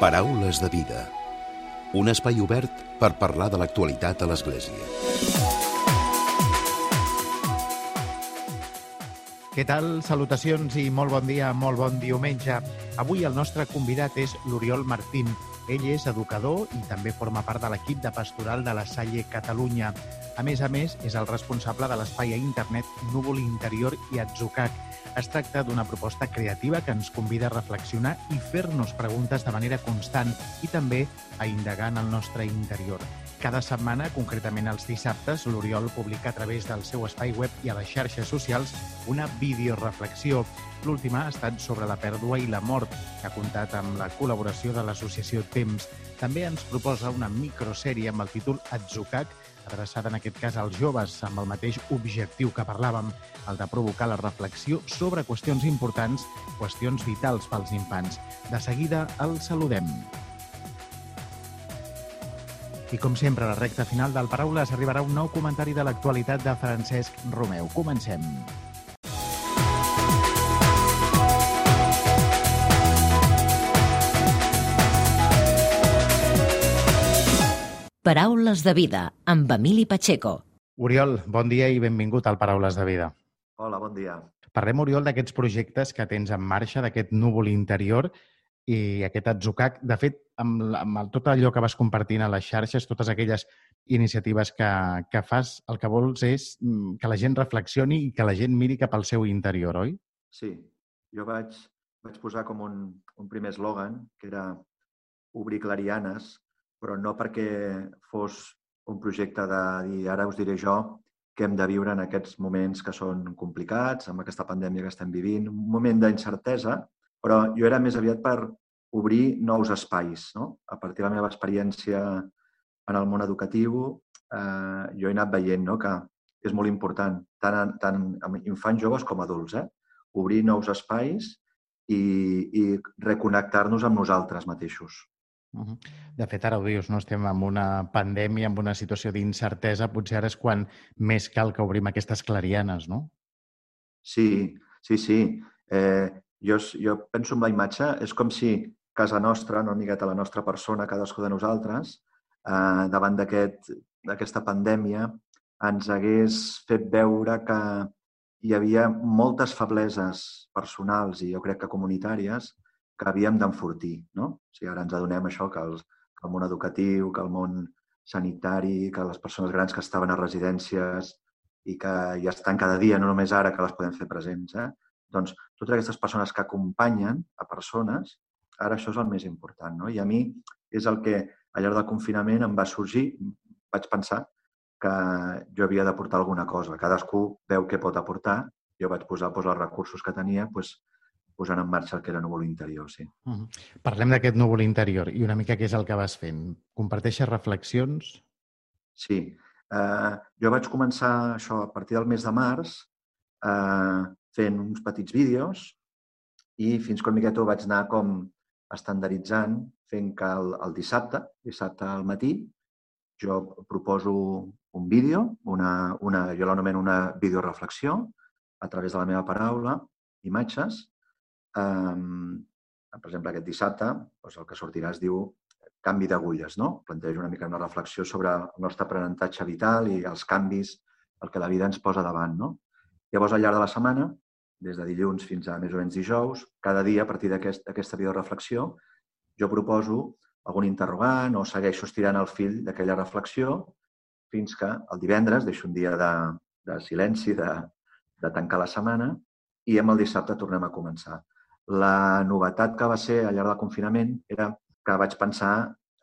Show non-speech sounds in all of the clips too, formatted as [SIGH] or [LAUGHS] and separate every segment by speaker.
Speaker 1: Paraules de vida. Un espai obert per parlar de l'actualitat a l'Església.
Speaker 2: Què tal? Salutacions i molt bon dia, molt bon diumenge. Avui el nostre convidat és l'Oriol Martín. Ell és educador i també forma part de l'equip de pastoral de la Salle Catalunya. A més a més, és el responsable de l'espai a internet Núvol Interior i Atzucac. Es tracta d'una proposta creativa que ens convida a reflexionar i fer-nos preguntes de manera constant i també a indagar en el nostre interior. Cada setmana, concretament els dissabtes, l'Oriol publica a través del seu espai web i a les xarxes socials una videoreflexió. L'última ha estat sobre la pèrdua i la mort, que ha comptat amb la col·laboració de l'associació Temps. També ens proposa una microsèrie amb el títol Atzucac, adreçada en aquest cas als joves, amb el mateix objectiu que parlàvem, el de provocar la reflexió sobre qüestions importants, qüestions vitals pels infants. De seguida el saludem. I com sempre, a la recta final del Paraules arribarà un nou comentari de l'actualitat de Francesc Romeu. Comencem.
Speaker 3: Paraules de vida, amb Emili Pacheco.
Speaker 2: Oriol, bon dia i benvingut al Paraules de vida.
Speaker 4: Hola, bon dia.
Speaker 2: Parlem, Oriol, d'aquests projectes que tens en marxa, d'aquest núvol interior i aquest Atzucac. De fet, amb, amb el, tot allò que vas compartint a les xarxes, totes aquelles iniciatives que, que fas, el que vols és mm, que la gent reflexioni i que la gent miri cap al seu interior, oi?
Speaker 4: Sí, jo vaig, vaig posar com un, un primer eslògan, que era obrir clarianes, però no perquè fos un projecte de dir ara us diré jo què hem de viure en aquests moments que són complicats, amb aquesta pandèmia que estem vivint, un moment d'incertesa, però jo era més aviat per obrir nous espais. No? A partir de la meva experiència en el món educatiu, eh, jo he anat veient no? que és molt important, tant, tant amb infants joves com adults, eh? obrir nous espais i, i reconnectar-nos amb nosaltres mateixos.
Speaker 2: De fet, ara ho dius, no? estem en una pandèmia, en una situació d'incertesa, potser ara és quan més cal que obrim aquestes clarianes, no?
Speaker 4: Sí, sí, sí. Eh, jo, jo penso en la imatge, és com si casa nostra, una miqueta la nostra persona, cadascú de nosaltres, eh, davant d'aquesta aquest, pandèmia, ens hagués fet veure que hi havia moltes febleses personals i jo crec que comunitàries que havíem d'enfortir. No? O sigui, ara ens adonem això, que, els, que el món educatiu, que el món sanitari, que les persones grans que estaven a residències i que ja estan cada dia, no només ara que les podem fer presents, eh? doncs totes aquestes persones que acompanyen a persones, ara això és el més important. No? I a mi és el que al llarg del confinament em va sorgir, vaig pensar que jo havia d'aportar alguna cosa. Cadascú veu què pot aportar. Jo vaig posar doncs, els recursos que tenia doncs, posant en marxa el que era núvol interior, sí.
Speaker 2: Uh -huh. Parlem d'aquest núvol interior i una mica què és el que vas fent. Comparteixes reflexions?
Speaker 4: Sí. Uh, jo vaig començar això a partir del mes de març uh, fent uns petits vídeos i fins que una miqueta ho vaig anar com estandarditzant, fent que el, el dissabte, dissabte al matí, jo proposo un vídeo, una, una, jo l'anomeno una videoreflexió, a través de la meva paraula, imatges, Um, per exemple, aquest dissabte doncs el que sortirà es diu canvi d'agulles, no? Planteja una mica una reflexió sobre el nostre aprenentatge vital i els canvis, el que la vida ens posa davant, no? Llavors, al llarg de la setmana, des de dilluns fins a més o menys dijous, cada dia, a partir d'aquesta aquest, videoreflexió, jo proposo algun interrogant o segueixo estirant el fil d'aquella reflexió fins que el divendres deixo un dia de, de silenci, de, de tancar la setmana, i amb el dissabte tornem a començar. La novetat que va ser al llarg del confinament era que vaig pensar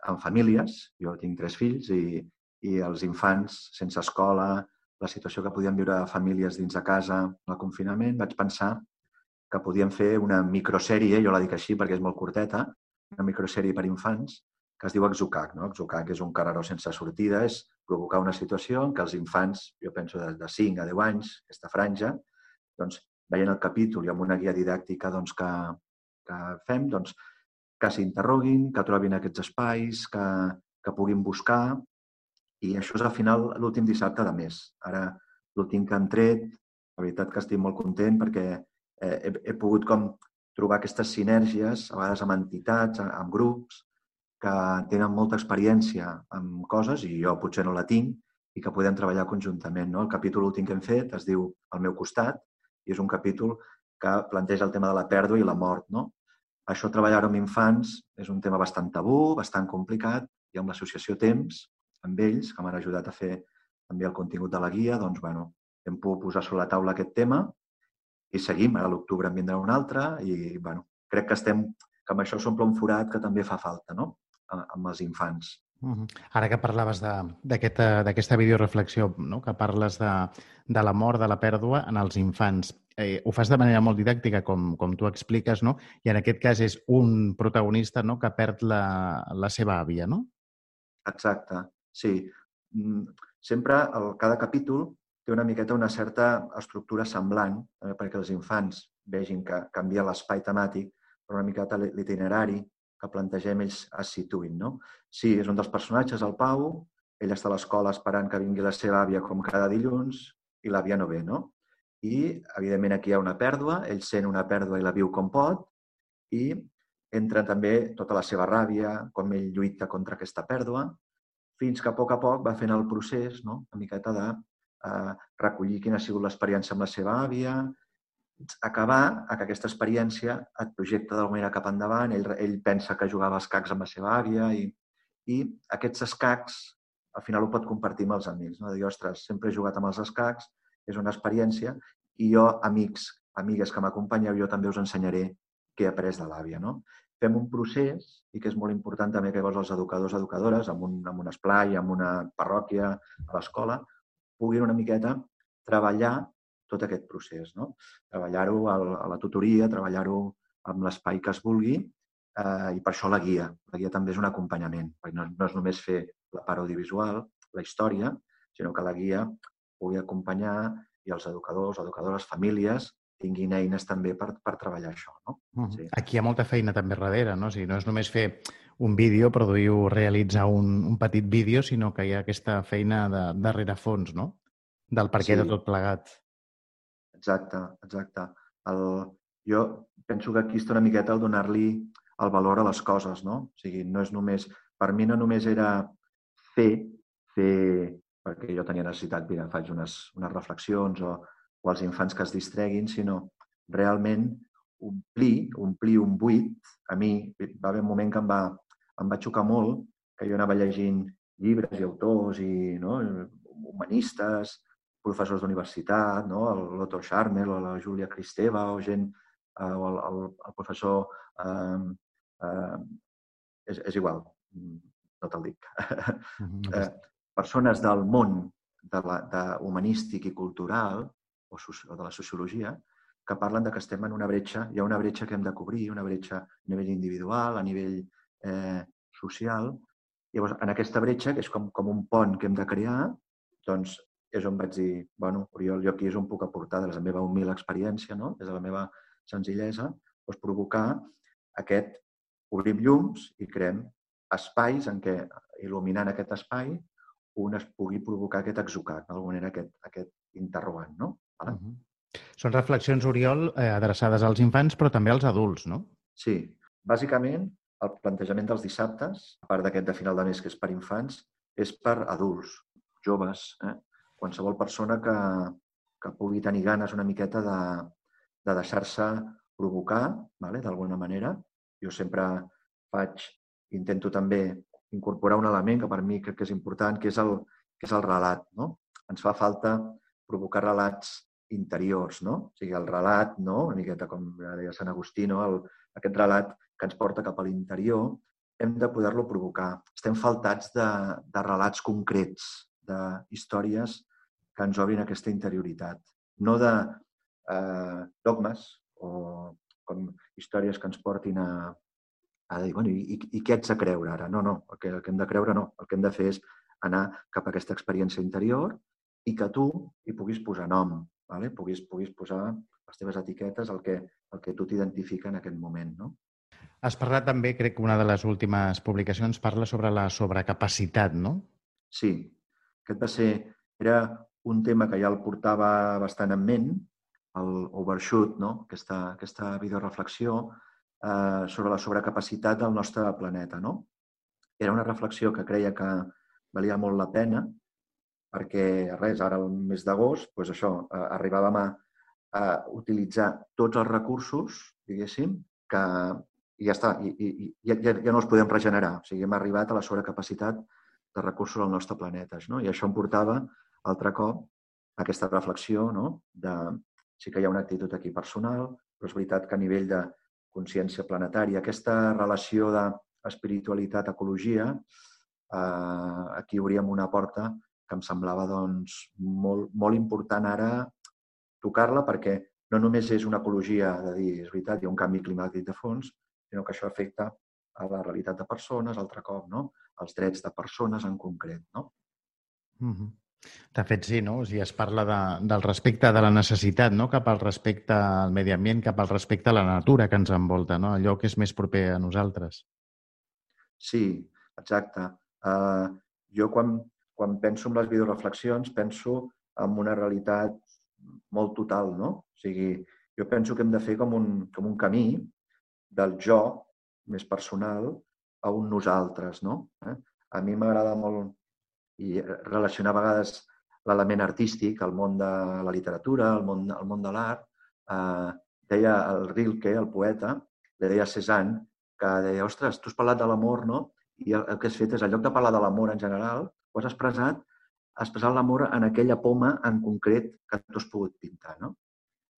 Speaker 4: en famílies. Jo tinc tres fills i, i els infants sense escola, la situació que podien viure famílies dins de casa, el confinament, vaig pensar que podíem fer una microsèrie, jo la dic així perquè és molt curteta, una microsèrie per infants, que es diu Exucac. No? Exucac és un carreró sense sortida, és provocar una situació en què els infants, jo penso de, de 5 a 10 anys, aquesta franja, doncs veient el capítol i amb una guia didàctica doncs, que, que fem, doncs, que s'interroguin, que trobin aquests espais, que, que puguin buscar. I això és al final l'últim dissabte de mes. Ara l'últim que hem tret, la veritat que estic molt content perquè eh, he, he pogut com trobar aquestes sinergies, a vegades amb entitats, amb grups, que tenen molta experiència amb coses, i jo potser no la tinc, i que podem treballar conjuntament. No? El capítol últim que hem fet es diu Al meu costat, i és un capítol que planteja el tema de la pèrdua i la mort. No? Això, treballar amb infants, és un tema bastant tabú, bastant complicat, i amb l'associació Temps, amb ells, que m'han ajudat a fer també el contingut de la guia, doncs, bueno, hem pogut posar sobre la taula aquest tema i seguim. Ara a l'octubre en vindrà un altre i, bueno, crec que estem que amb això s'omple un forat que també fa falta, no?, amb els infants.
Speaker 2: Ara que parlaves d'aquesta aquest, videoreflexió, no? que parles de, de la mort, de la pèrdua en els infants, eh, ho fas de manera molt didàctica, com, com tu expliques, no? i en aquest cas és un protagonista no? que perd la, la seva àvia, no?
Speaker 4: Exacte, sí. Mm, sempre, el, cada capítol té una miqueta una certa estructura semblant, eh, perquè els infants vegin que canvia l'espai temàtic, però una miqueta l'itinerari que plantegem ells es situïn. No? Sí, és un dels personatges, el Pau, ell està a l'escola esperant que vingui la seva àvia com cada dilluns i l'àvia no ve, no? I, evidentment, aquí hi ha una pèrdua, ell sent una pèrdua i la viu com pot i entra també tota la seva ràbia, com ell lluita contra aquesta pèrdua, fins que a poc a poc va fent el procés, no? una miqueta de eh, recollir quina ha sigut l'experiència amb la seva àvia, acabar a que aquesta experiència et projecta d'alguna manera cap endavant, ell, ell pensa que jugava als cacs amb la seva àvia i, i aquests escacs al final ho pot compartir amb els amics. No? Dir, ostres, sempre he jugat amb els escacs, és una experiència i jo, amics, amigues que m'acompanyeu, jo també us ensenyaré què he après de l'àvia. No? Fem un procés, i que és molt important també que llavors els educadors, educadores, amb un, amb un esplai, amb una parròquia, a l'escola, puguin una miqueta treballar tot aquest procés. No? Treballar-ho a la tutoria, treballar-ho amb l'espai que es vulgui eh, i per això la guia. La guia també és un acompanyament, perquè no, no és només fer la part audiovisual, la història, sinó que la guia pugui acompanyar i els educadors, educadores, famílies tinguin eines també per, per treballar això. No?
Speaker 2: Uh -huh. sí. Aquí hi ha molta feina també darrere, no? O sigui, no és només fer un vídeo, produir o realitzar un, un petit vídeo, sinó que hi ha aquesta feina de, darrere fons, no? Del per què sí. de tot plegat.
Speaker 4: Exacte, exacte. El, jo penso que aquí està una miqueta el donar-li el valor a les coses, no? O sigui, no és només... Per mi no només era fer, fer perquè jo tenia necessitat, mira, faig unes, unes reflexions o, o els infants que es distreguin, sinó realment omplir, omplir un buit. A mi va haver un moment que em va, em va xocar molt, que jo anava llegint llibres i autors i no, humanistes, professors d'universitat, no? l'Otto Scharmer o la Júlia Cristeva o gent, eh, o el, el, el professor... Eh, eh, és, és igual, no te'l dic. -hmm. [LAUGHS] eh, persones del món de, la, de humanístic i cultural o, o de la sociologia que parlen de que estem en una bretxa, hi ha una bretxa que hem de cobrir, una bretxa a nivell individual, a nivell eh, social. Llavors, en aquesta bretxa, que és com, com un pont que hem de crear, doncs és on vaig dir, bueno, Oriol, jo aquí és on puc aportar de la meva humil experiència, no? des de la meva senzillesa, doncs provocar aquest, obrim llums i creem espais en què, il·luminant aquest espai, un es pugui provocar aquest exocat, d'alguna manera aquest, aquest interrogant, no? Vale? Uh
Speaker 2: -huh. Són reflexions, Oriol, eh, adreçades als infants, però també als adults, no?
Speaker 4: Sí. Bàsicament, el plantejament dels dissabtes, a part d'aquest de final de mes que és per infants, és per adults, joves, eh? Qualsevol persona que, que pugui tenir ganes una miqueta de, de deixar-se provocar, vale? d'alguna manera. Jo sempre faig, intento també incorporar un element que per mi crec que és important, que és el, que és el relat. No? Ens fa falta provocar relats interiors, no? O sigui, el relat, no? una miqueta com deia Sant Agustí, no? el, aquest relat que ens porta cap a l'interior, hem de poder-lo provocar. Estem faltats de, de relats concrets, de històries que ens obrin aquesta interioritat. No de eh, dogmes o com històries que ens portin a, a dir, bueno, i, i què ets de creure ara? No, no, el que, el que hem de creure no. El que hem de fer és anar cap a aquesta experiència interior i que tu hi puguis posar nom, vale? puguis, puguis posar les teves etiquetes, el que, el que tu t'identifica en aquest moment. No?
Speaker 2: Has parlat també, crec que una de les últimes publicacions parla sobre la sobrecapacitat, no?
Speaker 4: Sí, aquest va ser, era un tema que ja el portava bastant en ment el Overshoot, no? aquesta, aquesta videoreflexió eh, sobre la sobrecapacitat del nostre planeta. No? Era una reflexió que creia que valia molt la pena perquè, res, ara el mes d'agost, doncs això, eh, arribàvem a, a utilitzar tots els recursos, diguéssim, que i ja està, i, i, i ja, ja no els podem regenerar. O sigui, hem arribat a la sobrecapacitat de recursos al nostre planeta. No? I això em portava, altre cop, aquesta reflexió no? de sí que hi ha una actitud aquí personal, però és veritat que a nivell de consciència planetària, aquesta relació d'espiritualitat-ecologia, eh, aquí obríem una porta que em semblava doncs, molt, molt important ara tocar-la perquè no només és una ecologia de dir, és veritat, hi ha un canvi climàtic de fons, sinó que això afecta a la realitat de persones, altre cop, no? els drets de persones en concret. No?
Speaker 2: Mm -hmm. De fet, sí, no? O sigui, es parla de, del respecte de la necessitat no? cap al respecte al medi ambient, cap al respecte a la natura que ens envolta, no? allò que és més proper a nosaltres.
Speaker 4: Sí, exacte. Uh, jo quan, quan penso en les videoreflexions penso en una realitat molt total, no? O sigui, jo penso que hem de fer com un, com un camí del jo més personal a un nosaltres, no? Eh? A mi m'agrada molt i relacionar a vegades l'element artístic, el món de la literatura, el món, el món de l'art. Eh, deia el Rilke, el poeta, li deia a Cézanne, que deia, ostres, tu has parlat de l'amor, no? I el, el que has fet és, en lloc de parlar de l'amor en general, ho has expressat, has expressat l'amor en aquella poma en concret que tu has pogut pintar, no?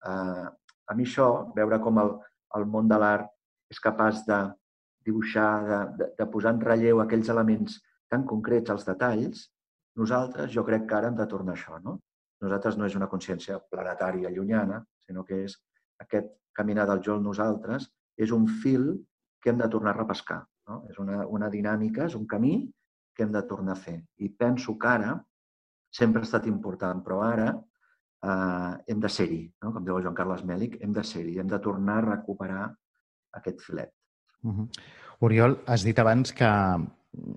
Speaker 4: Eh, a mi això, veure com el, el món de l'art és capaç de dibuixar, de, de, de posar en relleu aquells elements tan concrets, els detalls, nosaltres jo crec que ara hem de tornar a això. No? Nosaltres no és una consciència planetària llunyana, sinó que és aquest caminar del jo al nosaltres, és un fil que hem de tornar a repescar. No? És una, una dinàmica, és un camí que hem de tornar a fer. I penso que ara sempre ha estat important, però ara eh, hem de ser-hi, no? com diu Joan Carles Mèlic, hem de ser-hi, hem de tornar a recuperar aquest filet.
Speaker 2: Uh -huh. Oriol, has dit abans que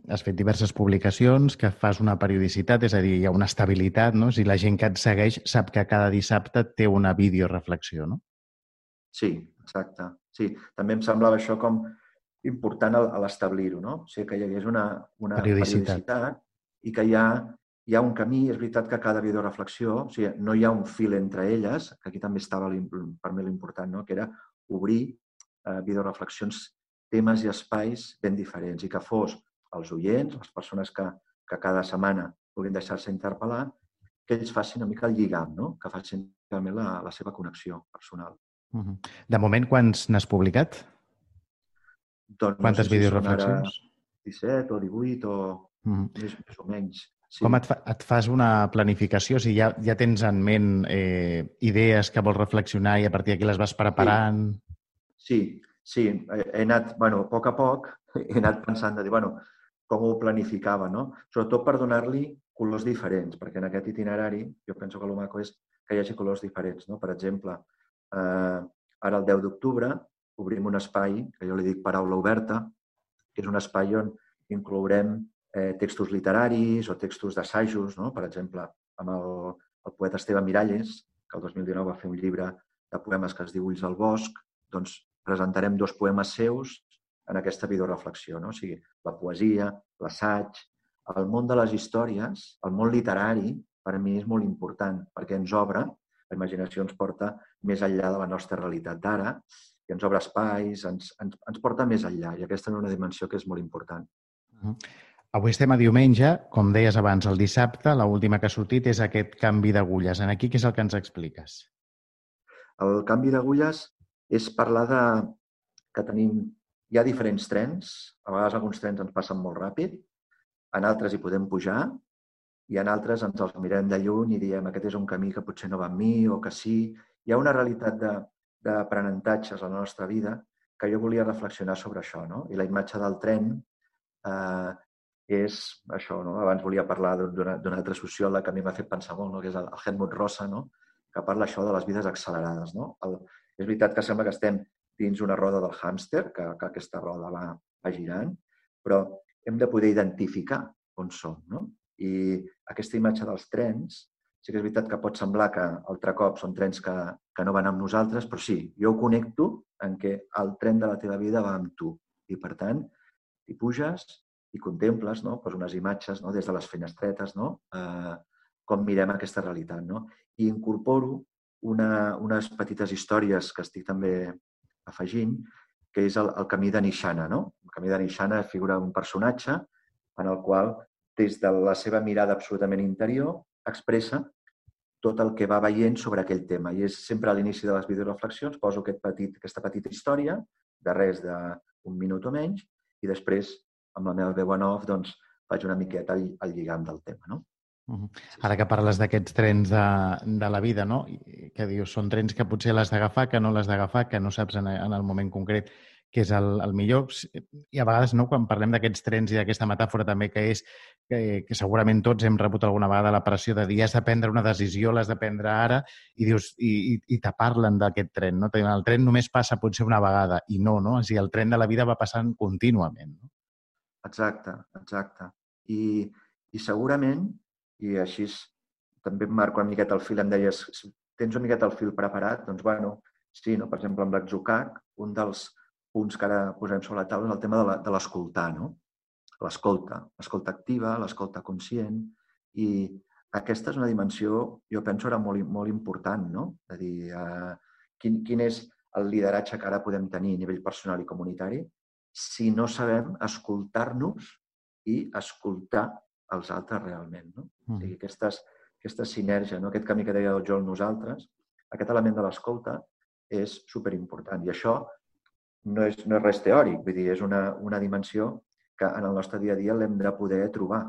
Speaker 2: has fet diverses publicacions, que fas una periodicitat, és a dir, hi ha una estabilitat, no? Si la gent que et segueix sap que cada dissabte té una videoreflexió, no?
Speaker 4: Sí, exacte. Sí, també em semblava això com important a l'establir-ho, no? O sigui, que hi hagués una, una periodicitat. periodicitat i que hi ha, hi ha un camí, és veritat que cada videoreflexió, o sigui, no hi ha un fil entre elles, que aquí també estava per mi l'important, no? que era obrir eh, videoreflexions, temes i espais ben diferents i que fos els oients, les persones que, que cada setmana puguin deixar-se interpel·lar, que ells facin una mica el lligam, no? que facin també la, la seva connexió personal.
Speaker 2: Uh -huh. De moment, quants n'has publicat?
Speaker 4: Doncs,
Speaker 2: Quantes no sé si videoreflexions?
Speaker 4: 17 o 18 o uh -huh. més, més o menys.
Speaker 2: Sí. Com et, fa, et fas una planificació? O sigui, ja, ja tens en ment eh, idees que vols reflexionar i a partir d'aquí les vas preparant?
Speaker 4: Sí. Sí, sí, he anat, bueno, a poc a poc, [LAUGHS] he anat pensant de dir, bueno, com ho planificava, no? Sobretot per donar-li colors diferents, perquè en aquest itinerari jo penso que el maco és que hi hagi colors diferents, no? Per exemple, eh, ara el 10 d'octubre obrim un espai, que jo li dic paraula oberta, que és un espai on inclourem eh, textos literaris o textos d'assajos, no? per exemple, amb el, el poeta Esteve Miralles, que el 2019 va fer un llibre de poemes que es diu Ulls al bosc, doncs presentarem dos poemes seus en aquesta videoreflexió. No? O sigui, la poesia, l'assaig, el món de les històries, el món literari, per mi és molt important perquè ens obre, la imaginació ens porta més enllà de la nostra realitat d'ara i ens obre espais, ens, ens, ens porta més enllà i aquesta és una dimensió que és molt important.
Speaker 2: Uh -huh. Avui estem a diumenge, com deies abans, el dissabte, l'última que ha sortit és aquest canvi d'agulles. En aquí què és el que ens expliques?
Speaker 4: El canvi d'agulles és parlar de que tenim, hi ha diferents trens, a vegades alguns trens ens passen molt ràpid, en altres hi podem pujar i en altres ens els mirem de lluny i diem aquest és un camí que potser no va amb mi o que sí. Hi ha una realitat d'aprenentatges a la nostra vida que jo volia reflexionar sobre això. No? I la imatge del tren eh, és això. No? Abans volia parlar d'un altre sociòleg que a mi m'ha fet pensar molt, no? que és el Helmut Rosa, no? que parla això de les vides accelerades. No? El, és veritat que sembla que estem dins una roda del hàmster, que, que aquesta roda va, va girant, però hem de poder identificar on som. No? I aquesta imatge dels trens sí que és veritat que pot semblar que altre cop són trens que, que no van amb nosaltres, però sí, jo ho connecto en què el tren de la teva vida va amb tu. I, per tant, hi puges i contemples no? pues unes imatges no? des de les finestretes, no? eh, com mirem aquesta realitat. No? I incorporo una, unes petites històries que estic també afegint, que és el, el camí de Nishana. No? El camí de Nishana figura un personatge en el qual, des de la seva mirada absolutament interior, expressa tot el que va veient sobre aquell tema. I és sempre a l'inici de les videoreflexions poso aquest petit, aquesta petita història de res d'un minut o menys i després, amb la meva veu en off, doncs, faig una miqueta el, el lligam del tema. No?
Speaker 2: Uh -huh. Ara que parles d'aquests trens de, de la vida, no? Que dius, són trens que potser l'has d'agafar, que no l'has d'agafar, que no saps en, en el moment concret que és el, el millor. I a vegades, no, quan parlem d'aquests trens i d'aquesta metàfora també que és que, que segurament tots hem rebut alguna vegada la pressió de dir has de prendre una decisió, l'has de prendre ara, i dius i, i, i te parlen d'aquest tren. No? El tren només passa potser una vegada, i no, no? O sigui, el tren de la vida va passant contínuament. No?
Speaker 4: Exacte, exacte. I, I segurament, i així també marco una miqueta el fil, em deies, si tens una miqueta el fil preparat, doncs, bueno, sí, no? per exemple, amb l'Exocac, un dels, punts que ara posem sobre la taula és el tema de l'escoltar, no? L'escolta, l'escolta activa, l'escolta conscient i aquesta és una dimensió, jo penso, ara molt, molt important, no? És a dir, eh, quin, quin és el lideratge que ara podem tenir a nivell personal i comunitari si no sabem escoltar-nos i escoltar els altres realment. No? Mm. O sigui, aquestes, aquesta sinergia, no? aquest camí que deia el Joel nosaltres, aquest element de l'escolta és superimportant. I això no és, no és res teòric, vull dir, és una, una dimensió que en el nostre dia a dia l'hem de poder trobar.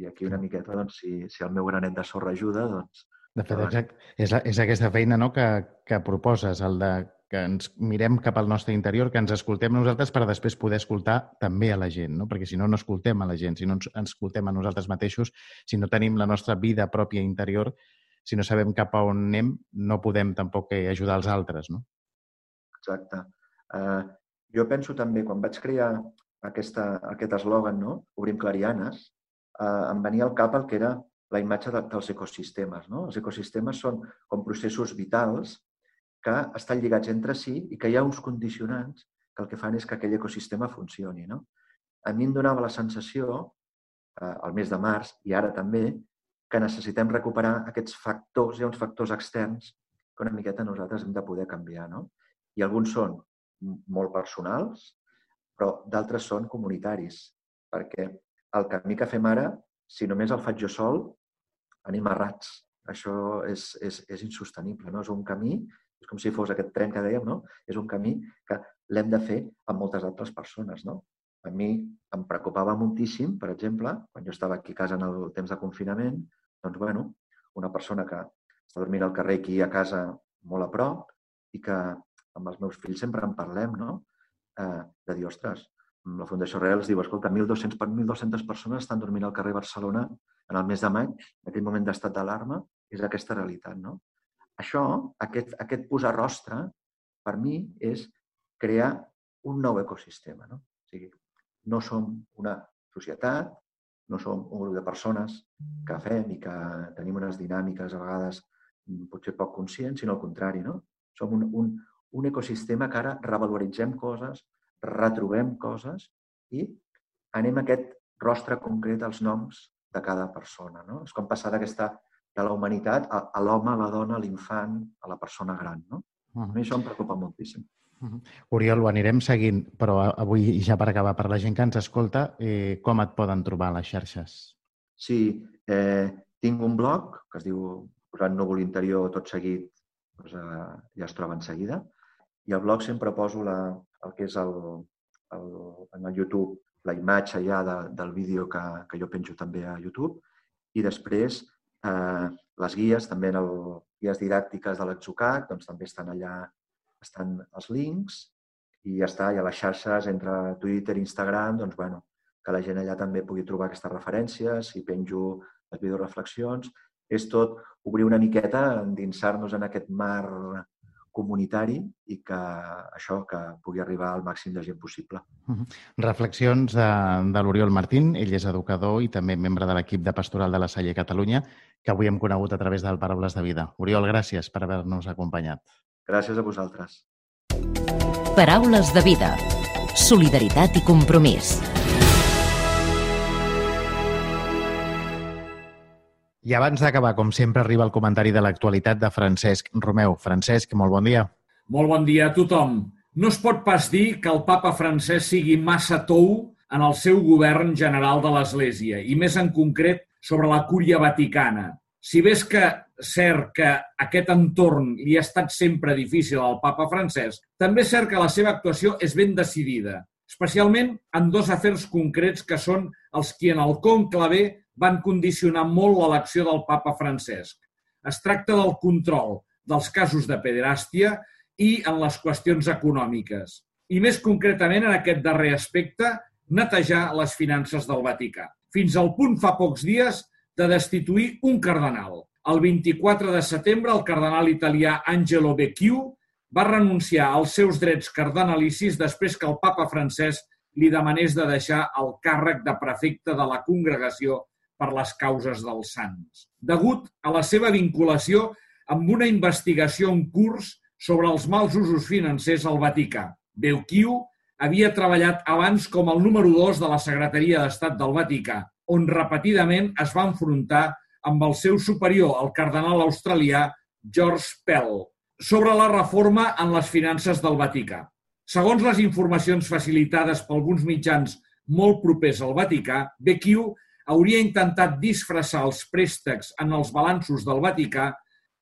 Speaker 4: I aquí una miqueta, doncs, si, si el meu granet de sorra ajuda, doncs...
Speaker 2: De fet, exacte, és, és aquesta feina no, que, que proposes, el de que ens mirem cap al nostre interior, que ens escoltem nosaltres per després poder escoltar també a la gent, no? perquè si no, no escoltem a la gent, si no ens, escoltem a nosaltres mateixos, si no tenim la nostra vida pròpia interior, si no sabem cap a on anem, no podem tampoc ajudar els altres. No?
Speaker 4: Exacte. Uh, jo penso també, quan vaig crear aquesta, aquest eslògan, no? Obrim clarianes, eh, em venia al cap el que era la imatge de, dels ecosistemes. No? Els ecosistemes són com processos vitals que estan lligats entre si i que hi ha uns condicionants que el que fan és que aquell ecosistema funcioni. No? A mi em donava la sensació, eh, al mes de març i ara també, que necessitem recuperar aquests factors, hi ha uns factors externs que una miqueta nosaltres hem de poder canviar. No? I alguns són molt personals, però d'altres són comunitaris, perquè el camí que fem ara, si només el faig jo sol, anem errats. Això és, és, és insostenible, no? És un camí, és com si fos aquest tren que dèiem, no? És un camí que l'hem de fer amb moltes altres persones, no? A mi em preocupava moltíssim, per exemple, quan jo estava aquí a casa en el temps de confinament, doncs, bueno, una persona que està dormint al carrer aquí a casa molt a prop i que amb els meus fills sempre en parlem, no? Eh, de dir, ostres, la Fundació Real es diu, escolta, 1.200, 1.200 persones estan dormint al carrer Barcelona en el mes de maig, en aquell moment d'estat d'alarma, és aquesta realitat, no? Això, aquest, aquest posar rostre, per mi, és crear un nou ecosistema, no? O sigui, no som una societat, no som un grup de persones que fem i que tenim unes dinàmiques a vegades potser poc conscients, sinó al contrari, no? Som un, un, un ecosistema que ara revaloritzem coses, retrobem coses i anem a aquest rostre concret als noms de cada persona. No? És com passar d'aquesta de la humanitat a, a l'home, a la dona, a l'infant, a la persona gran. No? Uh -huh. A mi això em preocupa moltíssim.
Speaker 2: Uh -huh. Oriol, ho anirem seguint, però avui, ja per acabar, per la gent que ens escolta, eh, com et poden trobar a les xarxes?
Speaker 4: Sí, eh, tinc un blog que es diu Posant Núvol Interior tot seguit, doncs, eh, ja es troba en seguida, i al blog sempre poso la, el que és el, el, en el YouTube la imatge ja de, del vídeo que, que jo penjo també a YouTube i després eh, les guies, també en el guies didàctiques de l'Exocac, doncs també estan allà, estan els links i ja està, i a les xarxes entre Twitter i Instagram, doncs bueno, que la gent allà també pugui trobar aquestes referències i penjo les videoreflexions. És tot obrir una miqueta, endinsar-nos en aquest mar comunitari i que això que pugui arribar al màxim de gent possible.
Speaker 2: Reflexions de, de l'Oriol Martín. Ell és educador i també membre de l'equip de Pastoral de la Salle Catalunya, que avui hem conegut a través del Paraules de Vida. Oriol, gràcies per haver-nos acompanyat.
Speaker 4: Gràcies a vosaltres.
Speaker 3: Paraules de Vida. Solidaritat i compromís.
Speaker 2: I abans d'acabar, com sempre, arriba el comentari de l'actualitat de Francesc Romeu. Francesc, molt bon dia.
Speaker 5: Molt bon dia a tothom. No es pot pas dir que el papa francès sigui massa tou en el seu govern general de l'Església, i més en concret sobre la cúria vaticana. Si bé és que cert que aquest entorn li ha estat sempre difícil al papa francès, també és cert que la seva actuació és ben decidida, especialment en dos afers concrets que són els que en el conclave van condicionar molt l'elecció del papa Francesc. Es tracta del control dels casos de pederàstia i en les qüestions econòmiques. I més concretament en aquest darrer aspecte, netejar les finances del Vaticà. Fins al punt fa pocs dies de destituir un cardenal. El 24 de setembre, el cardenal italià Angelo Becchiu va renunciar als seus drets cardenalicis després que el papa francès li demanés de deixar el càrrec de prefecte de la congregació per les causes dels sants, degut a la seva vinculació amb una investigació en curs sobre els mals usos financers al Vaticà. Beuquiu havia treballat abans com el número 2 de la Secretaria d'Estat del Vaticà, on repetidament es va enfrontar amb el seu superior, el cardenal australià George Pell, sobre la reforma en les finances del Vaticà. Segons les informacions facilitades per alguns mitjans molt propers al Vaticà, Becchiu hauria intentat disfressar els préstecs en els balanços del Vaticà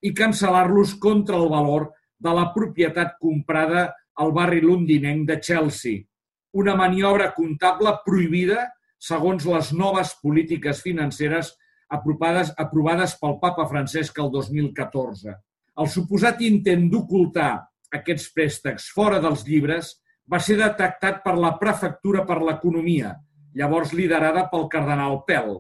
Speaker 5: i cancel·lar-los contra el valor de la propietat comprada al barri londinenc de Chelsea, una maniobra comptable prohibida segons les noves polítiques financeres aprovades, aprovades pel papa Francesc el 2014. El suposat intent d'ocultar aquests préstecs fora dels llibres va ser detectat per la Prefectura per l'Economia, llavors liderada pel cardenal Pell.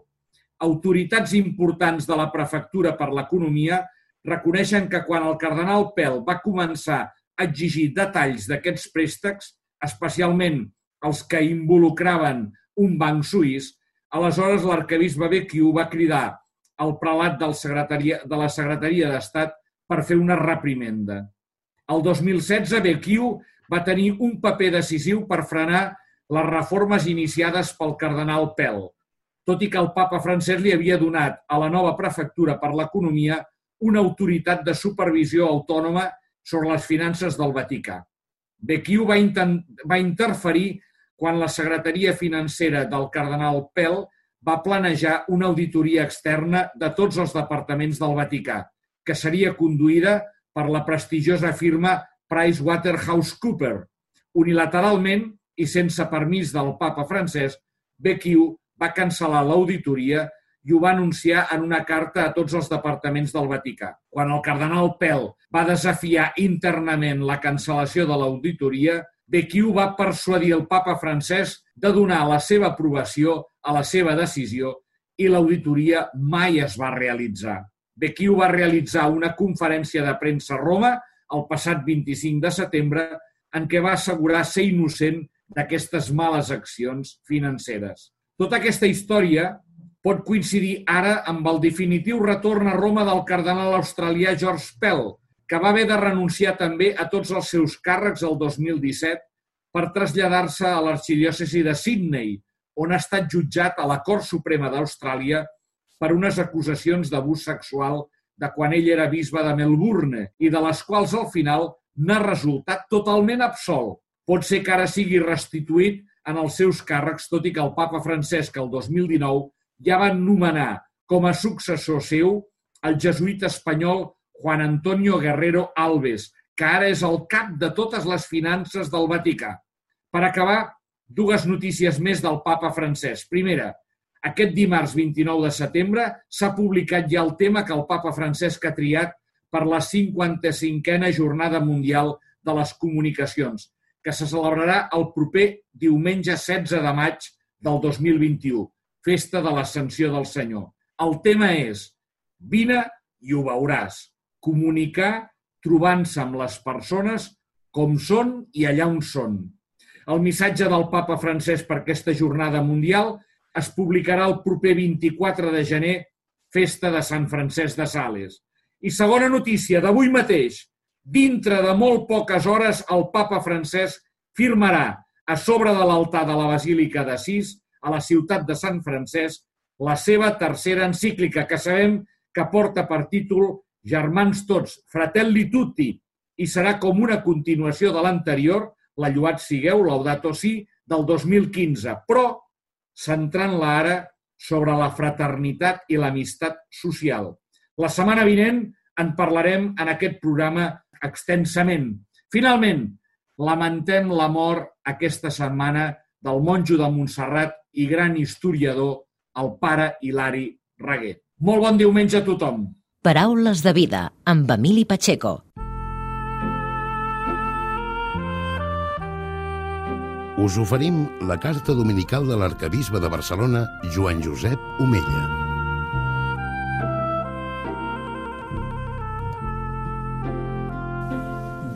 Speaker 5: Autoritats importants de la prefectura per l'economia reconeixen que quan el cardenal Pell va començar a exigir detalls d'aquests préstecs, especialment els que involucraven un banc suís, aleshores l'arcabisbe Becchiu va cridar al prelat del secretaria, de la Secretaria d'Estat per fer una reprimenda. El 2016, Becchiu va tenir un paper decisiu per frenar les reformes iniciades pel cardenal Pell, tot i que el papa francès li havia donat a la nova prefectura per l'economia una autoritat de supervisió autònoma sobre les finances del Vaticà. Becchiu va, va interferir quan la secretaria financera del cardenal Pell va planejar una auditoria externa de tots els departaments del Vaticà, que seria conduïda per la prestigiosa firma PricewaterhouseCoopers. Unilateralment, i sense permís del papa francès, Becchiu va cancel·lar l'auditoria i ho va anunciar en una carta a tots els departaments del Vaticà. Quan el cardenal Pell va desafiar internament la cancel·lació de l'auditoria, Becchiu va persuadir el papa francès de donar la seva aprovació a la seva decisió i l'auditoria mai es va realitzar. Becchiu va realitzar una conferència de premsa a Roma el passat 25 de setembre en què va assegurar ser innocent d'aquestes males accions financeres. Tota aquesta història pot coincidir ara amb el definitiu retorn a Roma del cardenal australià George Pell, que va haver de renunciar també a tots els seus càrrecs el 2017 per traslladar-se a l'arxidiòcesi de Sydney, on ha estat jutjat a la Cort Suprema d'Austràlia per unes acusacions d'abús sexual de quan ell era bisbe de Melbourne i de les quals al final n'ha resultat totalment absolt. Pot ser que ara sigui restituït en els seus càrrecs, tot i que el papa Francesc el 2019 ja va nomenar com a successor seu el jesuït espanyol Juan Antonio Guerrero Alves, que ara és el cap de totes les finances del Vaticà. Per acabar, dues notícies més del papa francès. Primera, aquest dimarts 29 de setembre s'ha publicat ja el tema que el papa Francesc ha triat per la 55a Jornada Mundial de les Comunicacions, que se celebrarà el proper diumenge 16 de maig del 2021, festa de l'Ascensió del Senyor. El tema és Vine i ho veuràs. Comunicar trobant-se amb les persones com són i allà on són. El missatge del papa francès per aquesta jornada mundial es publicarà el proper 24 de gener, festa de Sant Francesc de Sales. I segona notícia, d'avui mateix, dintre de molt poques hores, el papa francès firmarà a sobre de l'altar de la Basílica d'Assís, a la ciutat de Sant Francesc, la seva tercera encíclica, que sabem que porta per títol Germans tots, Fratelli tutti, i serà com una continuació de l'anterior, la Lluat sigueu, Laudato Si, del 2015, però centrant-la ara sobre la fraternitat i l'amistat social. La setmana vinent en parlarem en aquest programa extensament. Finalment, lamentem la mort aquesta setmana del monjo de Montserrat i gran historiador, el pare Hilari Raguer. Molt bon diumenge a tothom.
Speaker 3: Paraules de vida amb Emili Pacheco.
Speaker 1: Us oferim la carta dominical de l'arcabisbe de Barcelona, Joan Josep Omella.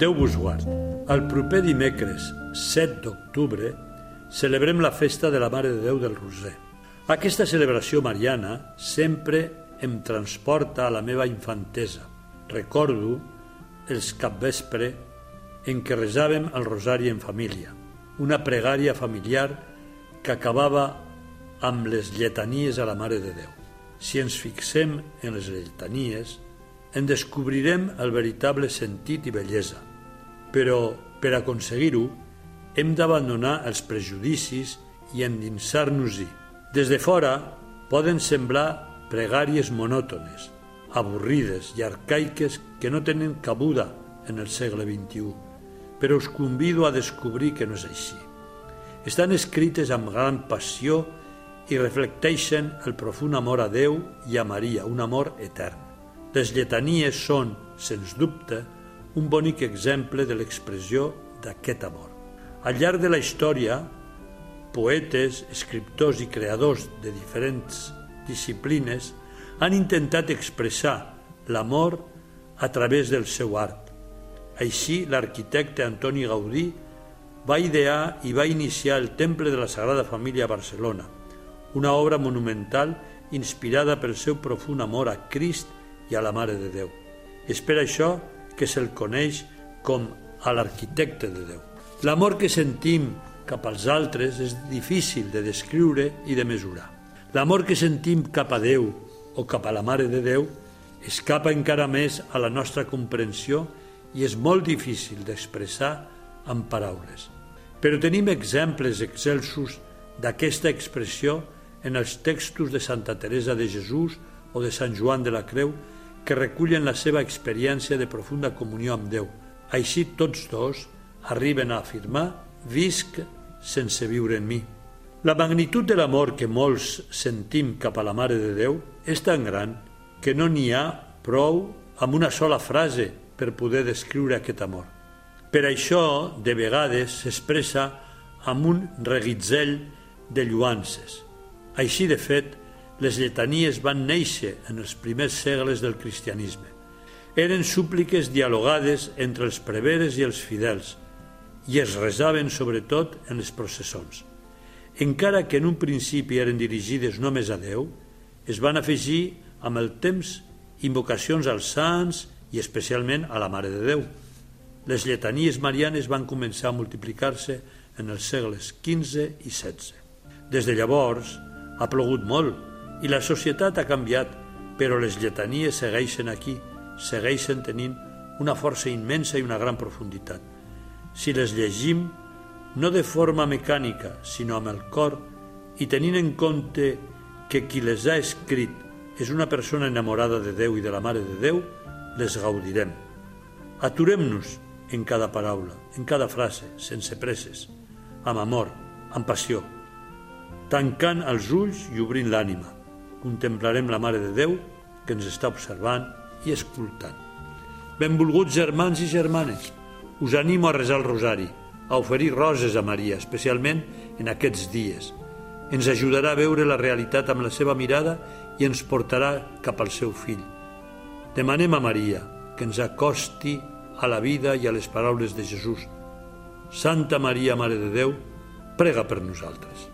Speaker 6: Déu vos guard. El proper dimecres, 7 d'octubre, celebrem la festa de la Mare de Déu del Roser. Aquesta celebració mariana sempre em transporta a la meva infantesa. Recordo els capvespre en què resàvem el rosari en família, una pregària familiar que acabava amb les lletanies a la Mare de Déu. Si ens fixem en les lletanies, en descobrirem el veritable sentit i bellesa. Però, per aconseguir-ho, hem d'abandonar els prejudicis i endinsar-nos-hi des de fora poden semblar pregàries monòtones, avorrides i arcaiques que no tenen cabuda en el segle XXI, però us convido a descobrir que no és així. Estan escrites amb gran passió i reflecteixen el profund amor a Déu i a Maria, un amor etern. Les lletanies són, sens dubte, un bonic exemple de l'expressió d'aquest amor. Al llarg de la història, poetes, escriptors i creadors de diferents disciplines han intentat expressar l'amor a través del seu art. Així, l'arquitecte Antoni Gaudí va idear i va iniciar el Temple de la Sagrada Família a Barcelona, una obra monumental inspirada pel seu profund amor a Crist i a la Mare de Déu. És per això que se'l coneix com a l'arquitecte de Déu. L'amor que sentim cap als altres és difícil de descriure i de mesurar. L'amor que sentim cap a Déu o cap a la Mare de Déu escapa encara més a la nostra comprensió i és molt difícil d'expressar amb paraules. Però tenim exemples excelsos d'aquesta expressió en els textos de Santa Teresa de Jesús o de Sant Joan de la Creu que recullen la seva experiència de profunda comunió amb Déu. Així tots dos arriben a afirmar visc sense viure en mi. La magnitud de l'amor que molts sentim cap a la Mare de Déu és tan gran que no n'hi ha prou amb una sola frase per poder descriure aquest amor. Per això, de vegades, s'expressa amb un reguitzell de lluances. Així, de fet, les lletanies van néixer en els primers segles del cristianisme. Eren súpliques dialogades entre els preveres i els fidels – i es resaven sobretot en les processons. Encara que en un principi eren dirigides només a Déu, es van afegir amb el temps invocacions als sants i especialment a la Mare de Déu. Les lletanies marianes van començar a multiplicar-se en els segles XV i XVI. Des de llavors ha plogut molt i la societat ha canviat, però les lletanies segueixen aquí, segueixen tenint una força immensa i una gran profunditat si les llegim no de forma mecànica, sinó amb el cor i tenint en compte que qui les ha escrit és una persona enamorada de Déu i de la Mare de Déu, les gaudirem. Aturem-nos en cada paraula, en cada frase, sense presses, amb amor, amb passió, tancant els ulls i obrint l'ànima. Contemplarem la Mare de Déu que ens està observant i escoltant. Benvolguts germans i germanes, us animo a resar el rosari, a oferir roses a Maria, especialment en aquests dies. Ens ajudarà a veure la realitat amb la seva mirada i ens portarà cap al seu fill. Demanem a Maria que ens acosti a la vida i a les paraules de Jesús. Santa Maria, Mare de Déu, prega per nosaltres.